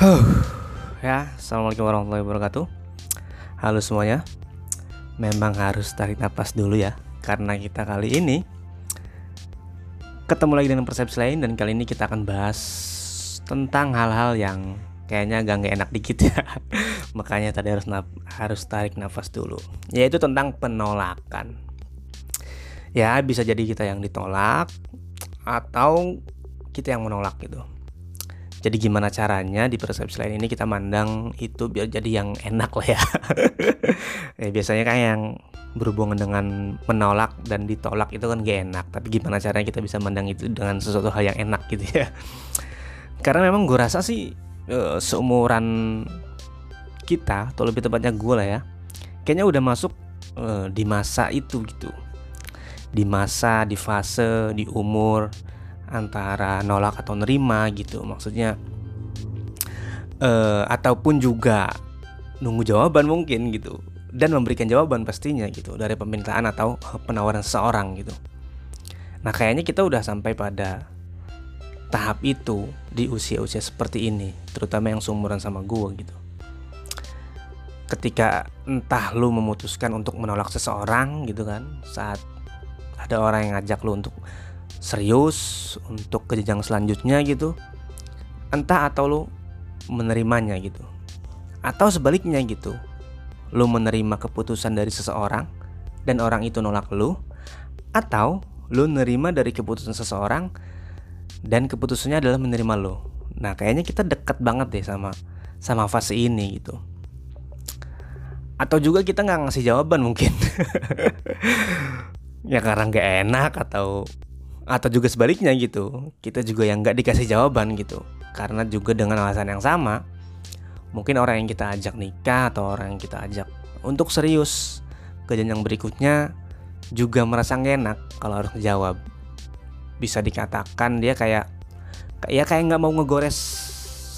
Huh, ya, assalamualaikum warahmatullahi wabarakatuh. Halo semuanya. Memang harus tarik nafas dulu ya, karena kita kali ini ketemu lagi dengan persepsi lain dan kali ini kita akan bahas tentang hal-hal yang kayaknya agak nggak enak dikit ya. Makanya tadi harus harus tarik nafas dulu. Yaitu tentang penolakan. Ya, bisa jadi kita yang ditolak atau kita yang menolak gitu. Jadi gimana caranya di persepsi lain ini kita mandang itu biar jadi yang enak lah ya. ya biasanya kan yang berhubungan dengan menolak dan ditolak itu kan gak enak. Tapi gimana caranya kita bisa mandang itu dengan sesuatu hal yang enak gitu ya. Karena memang gue rasa sih uh, seumuran kita atau lebih tepatnya gue lah ya. Kayaknya udah masuk uh, di masa itu gitu. Di masa, di fase, di umur antara nolak atau nerima gitu. Maksudnya uh, ataupun juga nunggu jawaban mungkin gitu. Dan memberikan jawaban pastinya gitu dari permintaan atau penawaran seseorang gitu. Nah kayaknya kita udah sampai pada tahap itu di usia-usia seperti ini terutama yang seumuran sama gue gitu. Ketika entah lu memutuskan untuk menolak seseorang gitu kan saat ada orang yang ngajak lu untuk serius untuk ke selanjutnya gitu entah atau lu menerimanya gitu. Atau sebaliknya gitu lu menerima keputusan dari seseorang dan orang itu nolak lu atau lu nerima dari keputusan seseorang dan keputusannya adalah menerima lu. Nah kayaknya kita dekat banget deh sama sama fase ini gitu. Atau juga kita nggak ngasih jawaban mungkin. Ya karena nggak enak atau atau juga sebaliknya gitu. Kita juga yang nggak dikasih jawaban gitu. Karena juga dengan alasan yang sama mungkin orang yang kita ajak nikah atau orang yang kita ajak untuk serius ke jenjang berikutnya juga merasa gak enak kalau harus jawab bisa dikatakan dia kayak ya kayak nggak mau ngegores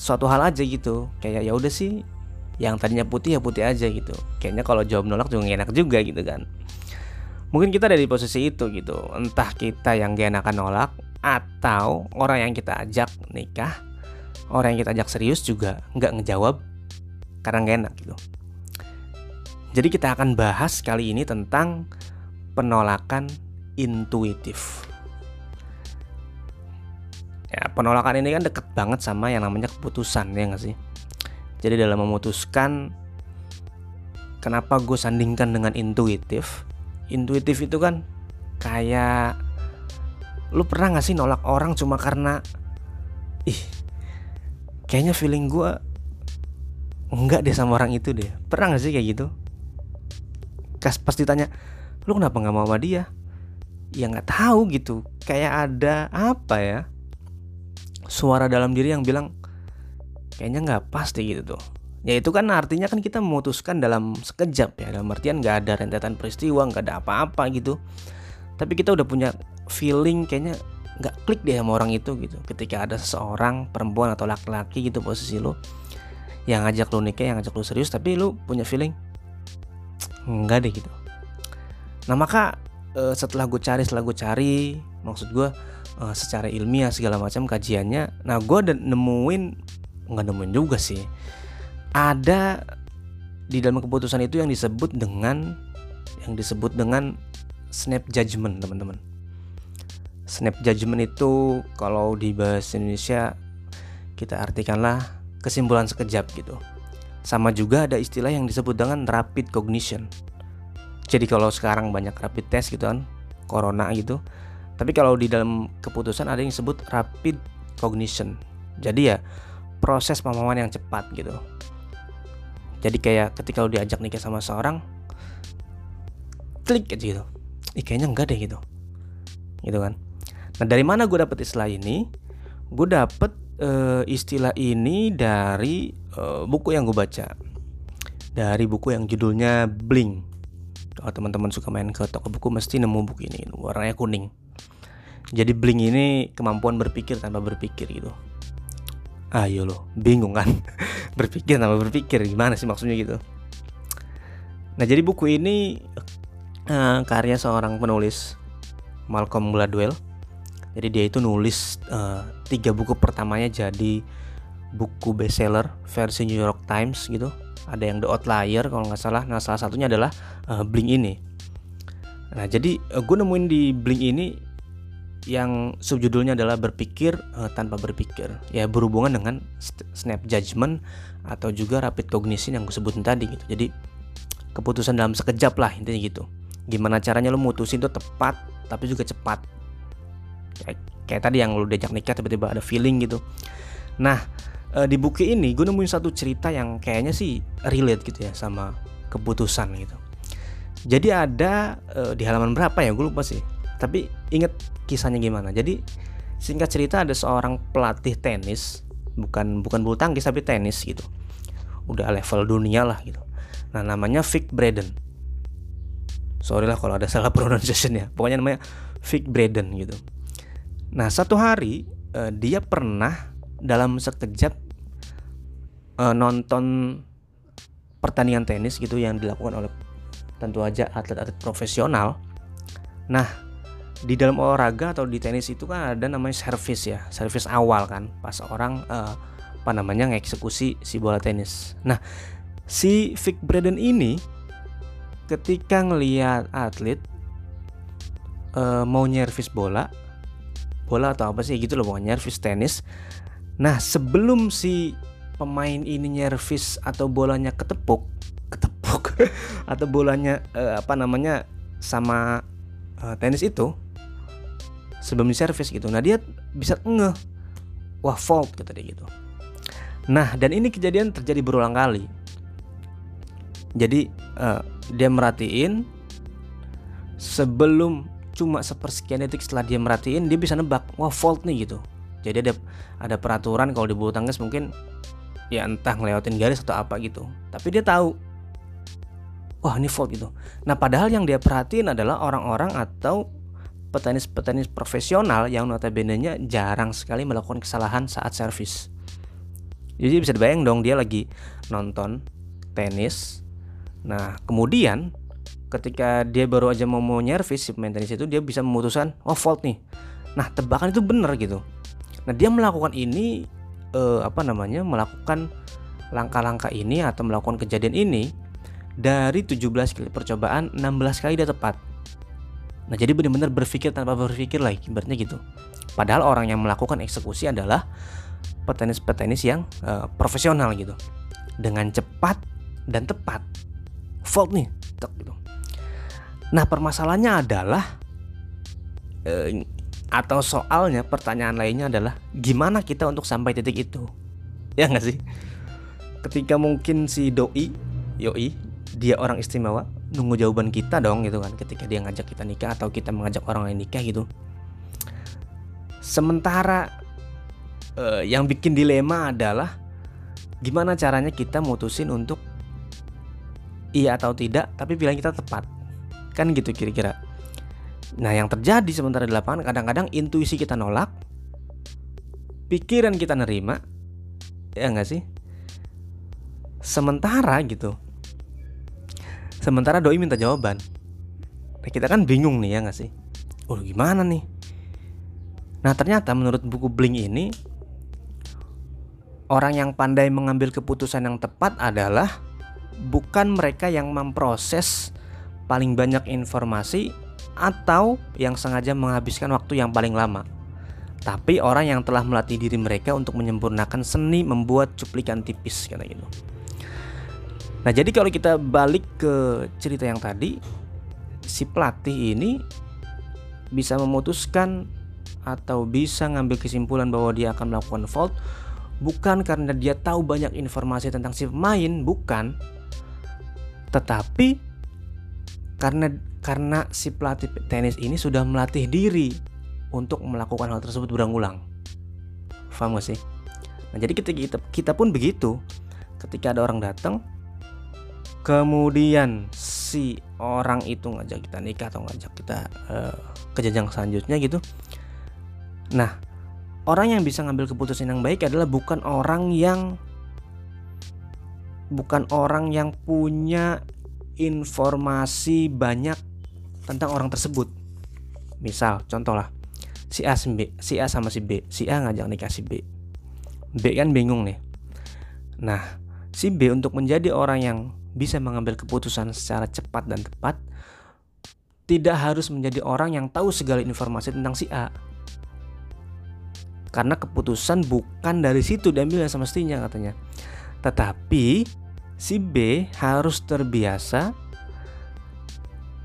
suatu hal aja gitu. Kayak ya udah sih yang tadinya putih ya putih aja gitu. Kayaknya kalau jawab nolak juga gak enak juga gitu kan mungkin kita ada di posisi itu gitu. Entah kita yang gak enakan nolak atau orang yang kita ajak nikah orang yang kita ajak serius juga nggak ngejawab karena gak enak gitu. Jadi kita akan bahas kali ini tentang penolakan intuitif. Ya penolakan ini kan deket banget sama yang namanya keputusan ya nggak sih? Jadi dalam memutuskan kenapa gue sandingkan dengan intuitif intuitif itu kan kayak lu pernah gak sih nolak orang cuma karena ih kayaknya feeling gue enggak deh sama orang itu deh. Pernah gak sih kayak gitu? Kas pasti tanya lu kenapa nggak mau sama dia? Ya nggak tahu gitu kayak ada apa ya suara dalam diri yang bilang kayaknya nggak pasti gitu tuh Ya itu kan artinya kan kita memutuskan dalam sekejap ya. Dalam artian gak ada rentetan peristiwa Gak ada apa-apa gitu. Tapi kita udah punya feeling kayaknya gak klik deh sama orang itu gitu. Ketika ada seseorang perempuan atau laki-laki gitu posisi lo Yang ngajak lo nikah, yang ngajak lo serius Tapi lo punya feeling Enggak deh gitu. Nah maka eh, setelah gue cari, setelah gue cari Maksud gue eh, secara ilmiah segala macam kajiannya Nah gue nemuin Nggak nemuin juga sih ada di dalam keputusan itu yang disebut dengan yang disebut dengan snap judgment teman-teman. Snap judgment itu kalau di bahasa Indonesia kita artikanlah kesimpulan sekejap gitu. Sama juga ada istilah yang disebut dengan rapid cognition. Jadi kalau sekarang banyak rapid test gitu kan corona gitu. Tapi kalau di dalam keputusan ada yang disebut rapid cognition. Jadi ya proses pemahaman yang cepat gitu jadi kayak ketika lo diajak nikah sama seorang klik aja gitu. Ih, kayaknya enggak deh gitu. Gitu kan. Nah dari mana gue dapet istilah ini? Gue dapet uh, istilah ini dari uh, buku yang gue baca. Dari buku yang judulnya Bling kalau teman-teman suka main ke toko buku mesti nemu buku ini. Warnanya kuning. Jadi Bling ini kemampuan berpikir tanpa berpikir gitu ayo lo bingung kan. Berpikir nama berpikir gimana sih maksudnya gitu. Nah jadi buku ini uh, karya seorang penulis Malcolm Gladwell. Jadi dia itu nulis uh, tiga buku pertamanya jadi buku bestseller versi New York Times gitu. Ada yang The Outlier kalau nggak salah. Nah salah satunya adalah uh, Blink ini. Nah jadi uh, gue nemuin di Blink ini yang subjudulnya adalah berpikir uh, tanpa berpikir. Ya berhubungan dengan snap judgment atau juga rapid cognition yang gue sebutin tadi gitu. Jadi keputusan dalam sekejap lah intinya gitu. Gimana caranya lo mutusin itu tepat tapi juga cepat. Kayak, kayak tadi yang lo diajak nikah tiba-tiba ada feeling gitu. Nah uh, di buku ini gue nemuin satu cerita yang kayaknya sih relate gitu ya sama keputusan gitu. Jadi ada uh, di halaman berapa ya? Gue lupa sih. Tapi inget kisahnya gimana. Jadi singkat cerita ada seorang pelatih tenis, bukan bukan bulu tangkis tapi tenis gitu. Udah level dunia lah gitu. Nah namanya Vic Braden. Sorry lah kalau ada salah pronunciation ya. Pokoknya namanya Vic Braden gitu. Nah satu hari uh, dia pernah dalam sekejap uh, nonton pertandingan tenis gitu yang dilakukan oleh tentu aja atlet-atlet profesional. Nah, di dalam olahraga atau di tenis itu kan ada namanya servis ya, servis awal kan, pas orang uh, apa namanya ngeksekusi si bola tenis. Nah, si Vic Braden ini ketika ngelihat atlet uh, mau nyervis bola, bola atau apa sih gitu loh, mau nyervis tenis. Nah, sebelum si pemain ini nyervis atau bolanya ketepuk ketepuk atau bolanya uh, apa namanya sama uh, tenis itu sebelum diservis gitu. Nah dia bisa ngeh. Wah fault kata dia gitu. Nah dan ini kejadian terjadi berulang kali. Jadi uh, dia merhatiin sebelum cuma sepersekian detik setelah dia merhatiin dia bisa nebak wah fault nih gitu. Jadi ada ada peraturan kalau di bulu tangkis mungkin ya entah ngelewatin garis atau apa gitu. Tapi dia tahu wah ini fault gitu. Nah padahal yang dia perhatiin adalah orang-orang atau petenis-petenis profesional yang notabene-nya jarang sekali melakukan kesalahan saat servis. Jadi bisa dibayang dong dia lagi nonton tenis. Nah kemudian ketika dia baru aja mau mau nyervis si pemain tenis itu dia bisa memutuskan oh fault nih. Nah tebakan itu bener gitu. Nah dia melakukan ini uh, apa namanya melakukan langkah-langkah ini atau melakukan kejadian ini dari 17 kali percobaan 16 kali dia tepat. Nah, jadi benar-benar berpikir tanpa berpikir lagi, ibaratnya gitu. Padahal orang yang melakukan eksekusi adalah petenis-petenis yang uh, profesional gitu. Dengan cepat dan tepat. Fault nih, tek gitu. Nah, permasalahannya adalah uh, atau soalnya pertanyaan lainnya adalah gimana kita untuk sampai titik itu? Ya nggak sih? Ketika mungkin si doi, yoi, dia orang istimewa, nunggu jawaban kita dong gitu kan ketika dia ngajak kita nikah atau kita mengajak orang lain nikah gitu. Sementara uh, yang bikin dilema adalah gimana caranya kita mutusin untuk iya atau tidak tapi pilihan kita tepat. Kan gitu kira-kira. Nah yang terjadi sementara di lapangan kadang-kadang intuisi kita nolak, pikiran kita nerima, ya nggak sih? Sementara gitu, sementara doi minta jawaban, nah, kita kan bingung nih ya nggak sih? Oh gimana nih? Nah ternyata menurut buku Bling ini Orang yang pandai mengambil keputusan yang tepat adalah Bukan mereka yang memproses paling banyak informasi atau yang sengaja menghabiskan waktu yang paling lama. Tapi orang yang telah melatih diri mereka untuk menyempurnakan seni membuat cuplikan tipis kata gitu. Nah, jadi kalau kita balik ke cerita yang tadi, si pelatih ini bisa memutuskan atau bisa ngambil kesimpulan bahwa dia akan melakukan fault bukan karena dia tahu banyak informasi tentang si pemain, bukan. Tetapi karena karena si pelatih tenis ini sudah melatih diri untuk melakukan hal tersebut berulang-ulang. Paham gak sih? Nah, jadi ketika kita, kita pun begitu. Ketika ada orang datang, kemudian si orang itu ngajak kita nikah atau ngajak kita uh, ke jenjang selanjutnya gitu. Nah, orang yang bisa ngambil keputusan yang baik adalah bukan orang yang bukan orang yang punya informasi banyak tentang orang tersebut. Misal, contoh lah, si A, B, si A sama si B, si A ngajak nikah si B. B kan bingung nih. Nah, si B untuk menjadi orang yang bisa mengambil keputusan secara cepat dan tepat tidak harus menjadi orang yang tahu segala informasi tentang si A. Karena keputusan bukan dari situ diambil yang semestinya katanya. Tetapi si B harus terbiasa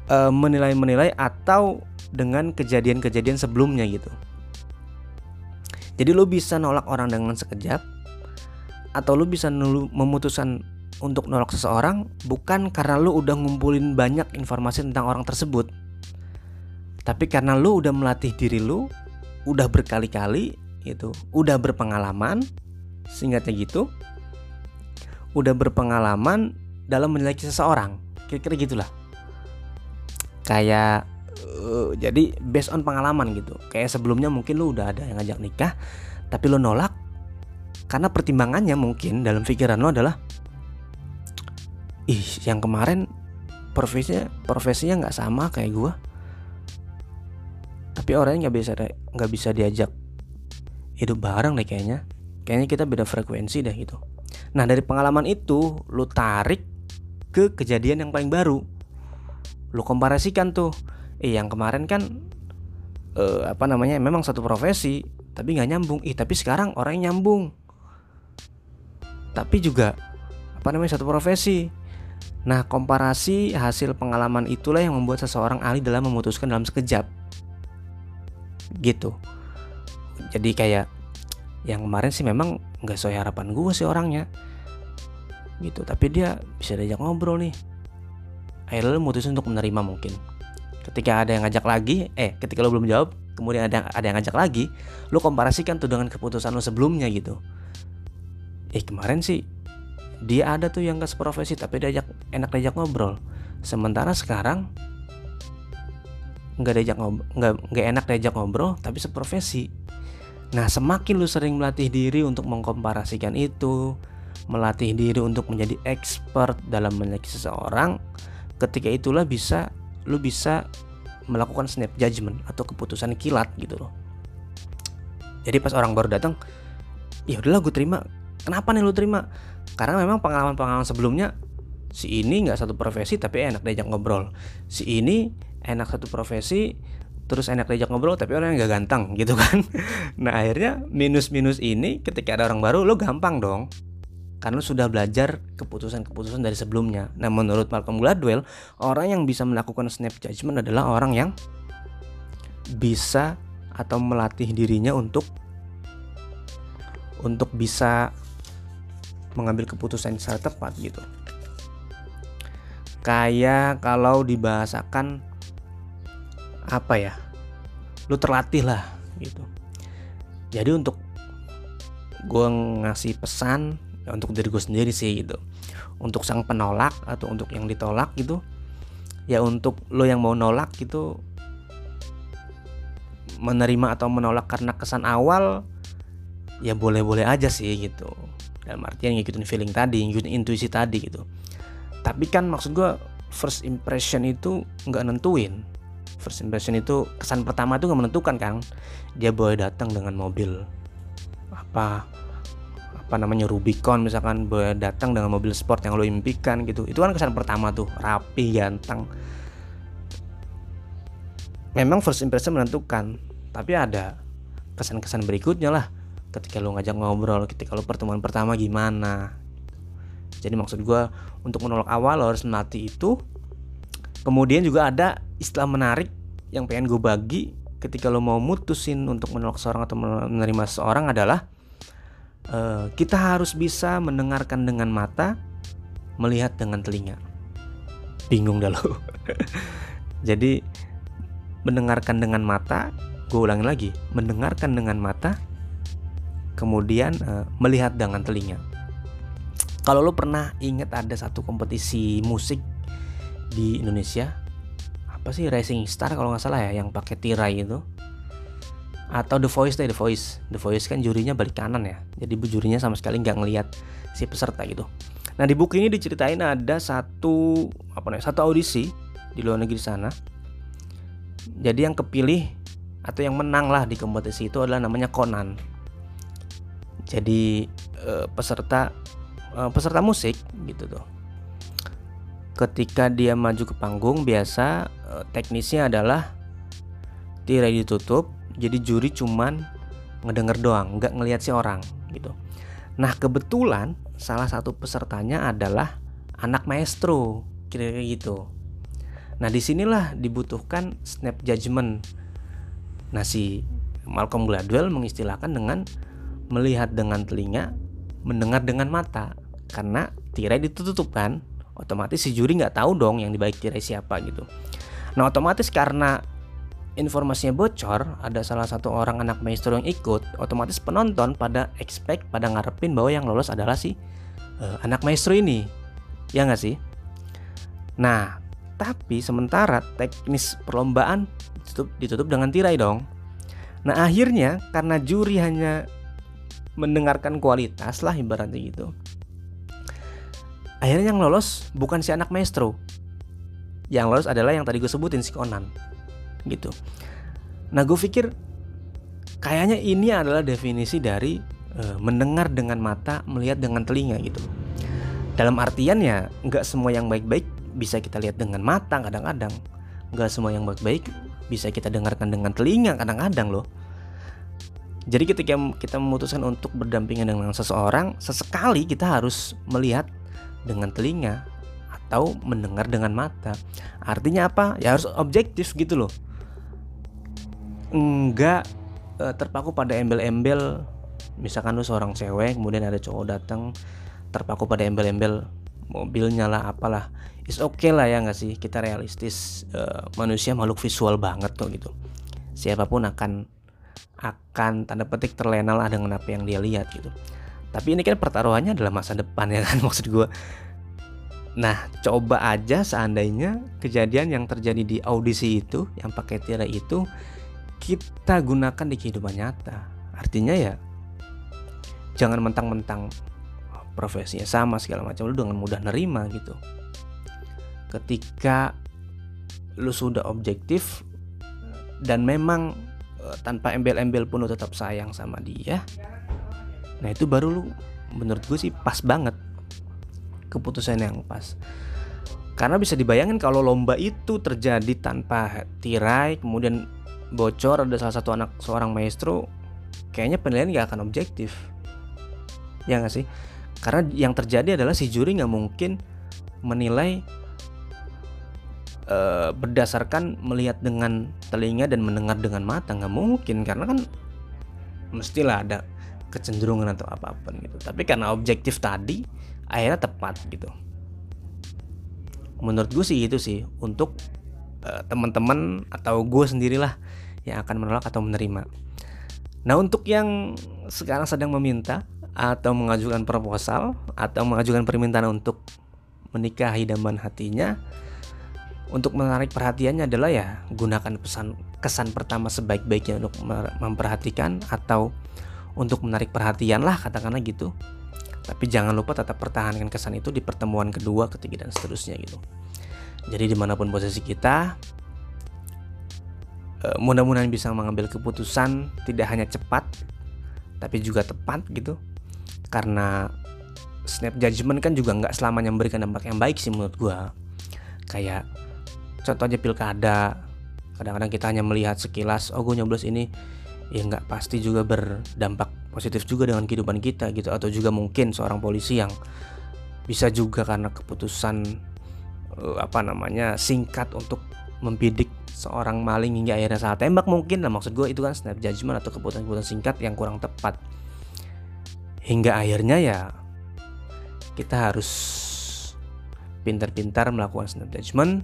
uh, menilai-menilai atau dengan kejadian-kejadian sebelumnya gitu. Jadi lo bisa nolak orang dengan sekejap atau lo bisa memutuskan untuk nolak seseorang bukan karena lo udah ngumpulin banyak informasi tentang orang tersebut. Tapi karena lo udah melatih diri lo, udah berkali-kali itu, udah berpengalaman, singkatnya gitu, udah berpengalaman dalam menilai seseorang. Kira-kira gitulah kayak uh, jadi based on pengalaman gitu kayak sebelumnya mungkin lu udah ada yang ngajak nikah tapi lu nolak karena pertimbangannya mungkin dalam pikiran lo adalah ih yang kemarin profesinya profesinya nggak sama kayak gua. Tapi orangnya nggak bisa nggak bisa diajak hidup bareng deh kayaknya. Kayaknya kita beda frekuensi deh gitu. Nah dari pengalaman itu lu tarik ke kejadian yang paling baru. Lu komparasikan tuh. Eh yang kemarin kan eh, apa namanya memang satu profesi tapi nggak nyambung. Ih tapi sekarang orang nyambung. Tapi juga apa namanya satu profesi nah komparasi hasil pengalaman itulah yang membuat seseorang ahli dalam memutuskan dalam sekejap. Gitu. Jadi kayak yang kemarin sih memang nggak sesuai harapan gue sih orangnya. Gitu tapi dia bisa diajak ngobrol nih. Akhirnya lo mutusin untuk menerima mungkin. Ketika ada yang ngajak lagi eh ketika lo belum jawab kemudian ada ada yang ngajak lagi lo komparasikan tuh dengan keputusan lo sebelumnya gitu. Eh kemarin sih dia ada tuh yang gak seprofesi tapi diajak enak diajak ngobrol. Sementara sekarang nggak diajak nggak nggak enak diajak ngobrol tapi seprofesi. Nah semakin lu sering melatih diri untuk mengkomparasikan itu melatih diri untuk menjadi expert dalam menyelidiki seseorang ketika itulah bisa lu bisa melakukan snap judgment atau keputusan kilat gitu loh. Jadi pas orang baru datang ya udahlah gue terima kenapa nih lu terima? Karena memang pengalaman-pengalaman sebelumnya si ini nggak satu profesi tapi enak diajak ngobrol. Si ini enak satu profesi terus enak diajak ngobrol tapi orang yang gak ganteng gitu kan? Nah akhirnya minus-minus ini ketika ada orang baru lo gampang dong. Karena sudah belajar keputusan-keputusan dari sebelumnya. Nah, menurut Malcolm Gladwell, orang yang bisa melakukan snap judgment adalah orang yang bisa atau melatih dirinya untuk untuk bisa mengambil keputusan secara tepat gitu. Kayak kalau dibahasakan apa ya? Lu terlatih lah gitu. Jadi untuk gue ngasih pesan ya untuk diri gue sendiri sih gitu untuk sang penolak atau untuk yang ditolak gitu ya untuk lo yang mau nolak gitu menerima atau menolak karena kesan awal ya boleh-boleh aja sih gitu dalam artian ngikutin feeling tadi ngikutin intuisi tadi gitu. Tapi kan maksud gue first impression itu nggak nentuin. First impression itu kesan pertama itu nggak menentukan kan dia boleh datang dengan mobil apa apa namanya Rubicon misalkan datang dengan mobil sport yang lo impikan gitu. Itu kan kesan pertama tuh rapi ganteng. Memang first impression menentukan tapi ada kesan-kesan berikutnya lah ketika lo ngajak ngobrol ketika lo pertemuan pertama gimana jadi maksud gue untuk menolak awal lo harus melatih itu kemudian juga ada istilah menarik yang pengen gue bagi ketika lo mau mutusin untuk menolak seorang atau menerima seseorang adalah uh, kita harus bisa mendengarkan dengan mata, melihat dengan telinga. Bingung dah lo. Jadi mendengarkan dengan mata, gue ulangi lagi, mendengarkan dengan mata, kemudian uh, melihat dengan telinga. Kalau lo pernah ingat ada satu kompetisi musik di Indonesia, apa sih Racing Star kalau nggak salah ya, yang pakai tirai itu? Atau The Voice deh The Voice. The Voice kan jurinya balik kanan ya. Jadi jurinya sama sekali nggak ngelihat si peserta gitu. Nah di buku ini diceritain ada satu apa namanya satu audisi di luar negeri sana. Jadi yang kepilih atau yang menang lah di kompetisi itu adalah namanya Conan jadi uh, peserta uh, peserta musik gitu tuh. Ketika dia maju ke panggung biasa uh, teknisnya adalah tirai ditutup jadi juri cuman ngedenger doang nggak ngelihat si orang gitu. Nah kebetulan salah satu pesertanya adalah anak maestro kira-kira gitu. Nah di sinilah dibutuhkan snap judgment nah si Malcolm Gladwell mengistilahkan dengan melihat dengan telinga mendengar dengan mata karena tirai ditutup kan otomatis si juri nggak tahu dong yang dibalik tirai siapa gitu nah otomatis karena informasinya bocor, ada salah satu orang anak maestro yang ikut, otomatis penonton pada expect, pada ngarepin bahwa yang lolos adalah si uh, anak maestro ini. Ya nggak sih? Nah, tapi sementara teknis perlombaan ditutup, ditutup dengan tirai dong. Nah, akhirnya karena juri hanya mendengarkan kualitas lah ibaratnya gitu. Akhirnya yang lolos bukan si anak maestro. Yang lolos adalah yang tadi gue sebutin si Conan gitu. Nah gue pikir kayaknya ini adalah definisi dari e, mendengar dengan mata, melihat dengan telinga gitu. Dalam artian ya nggak semua yang baik-baik bisa kita lihat dengan mata kadang-kadang, nggak semua yang baik-baik bisa kita dengarkan dengan telinga kadang-kadang loh. Jadi ketika kita memutuskan untuk berdampingan dengan seseorang, sesekali kita harus melihat dengan telinga atau mendengar dengan mata. Artinya apa? Ya harus objektif gitu loh. Enggak uh, terpaku pada embel-embel. Misalkan lu seorang cewek kemudian ada cowok datang terpaku pada embel-embel mobilnya lah apalah. Is okay lah ya nggak sih? Kita realistis uh, manusia makhluk visual banget tuh gitu. Siapa pun akan akan tanda petik terlena lah dengan apa yang dia lihat gitu tapi ini kan pertaruhannya adalah masa depan ya kan maksud gue Nah, coba aja seandainya kejadian yang terjadi di audisi itu, yang pakai tirai itu, kita gunakan di kehidupan nyata. Artinya ya jangan mentang-mentang profesinya sama segala macam lu dengan mudah nerima gitu. Ketika lu sudah objektif dan memang eh, tanpa embel-embel pun lu tetap sayang sama dia. Nah, itu baru lu menurut gue sih pas banget keputusan yang pas. Karena bisa dibayangin kalau lomba itu terjadi tanpa tirai, kemudian bocor ada salah satu anak seorang maestro kayaknya penilaian gak akan objektif ya nggak sih karena yang terjadi adalah si juri nggak mungkin menilai uh, berdasarkan melihat dengan telinga dan mendengar dengan mata nggak mungkin. Karena kan mestilah ada kecenderungan atau apa pun gitu. Tapi karena objektif tadi akhirnya tepat gitu. Menurut gue sih itu sih untuk uh, teman-teman atau gue sendirilah yang akan menolak atau menerima. Nah, untuk yang sekarang sedang meminta atau mengajukan proposal atau mengajukan permintaan untuk menikahi daman hatinya, untuk menarik perhatiannya adalah ya gunakan pesan kesan pertama sebaik-baiknya untuk memperhatikan atau untuk menarik perhatian lah katakanlah gitu. Tapi jangan lupa tetap pertahankan kesan itu di pertemuan kedua, ketiga dan seterusnya gitu. Jadi di mana pun posisi kita, Eh, mudah-mudahan bisa mengambil keputusan tidak hanya cepat tapi juga tepat gitu karena snap judgment kan juga nggak selamanya memberikan dampak yang baik sih menurut gue kayak contoh aja pilkada kadang-kadang kita hanya melihat sekilas oh gue nyoblos ini ya nggak pasti juga berdampak positif juga dengan kehidupan kita gitu. Atau juga mungkin seorang polisi yang bisa juga karena keputusan uh, apa namanya singkat untuk membidik seorang maling hingga akhirnya salah tembak mungkin lah. Maksud gue itu kan snap judgment atau keputusan-keputusan singkat yang kurang tepat. Hingga akhirnya ya kita harus pintar-pintar melakukan snap judgment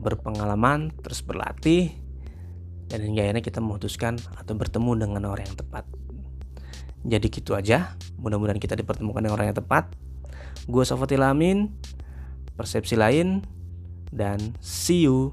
berpengalaman terus berlatih dan hingga akhirnya kita memutuskan atau bertemu dengan orang yang tepat. Jadi gitu aja. Mudah-mudahan kita dipertemukan dengan orang yang tepat. Gue Sofatil Amin persepsi lain dan see you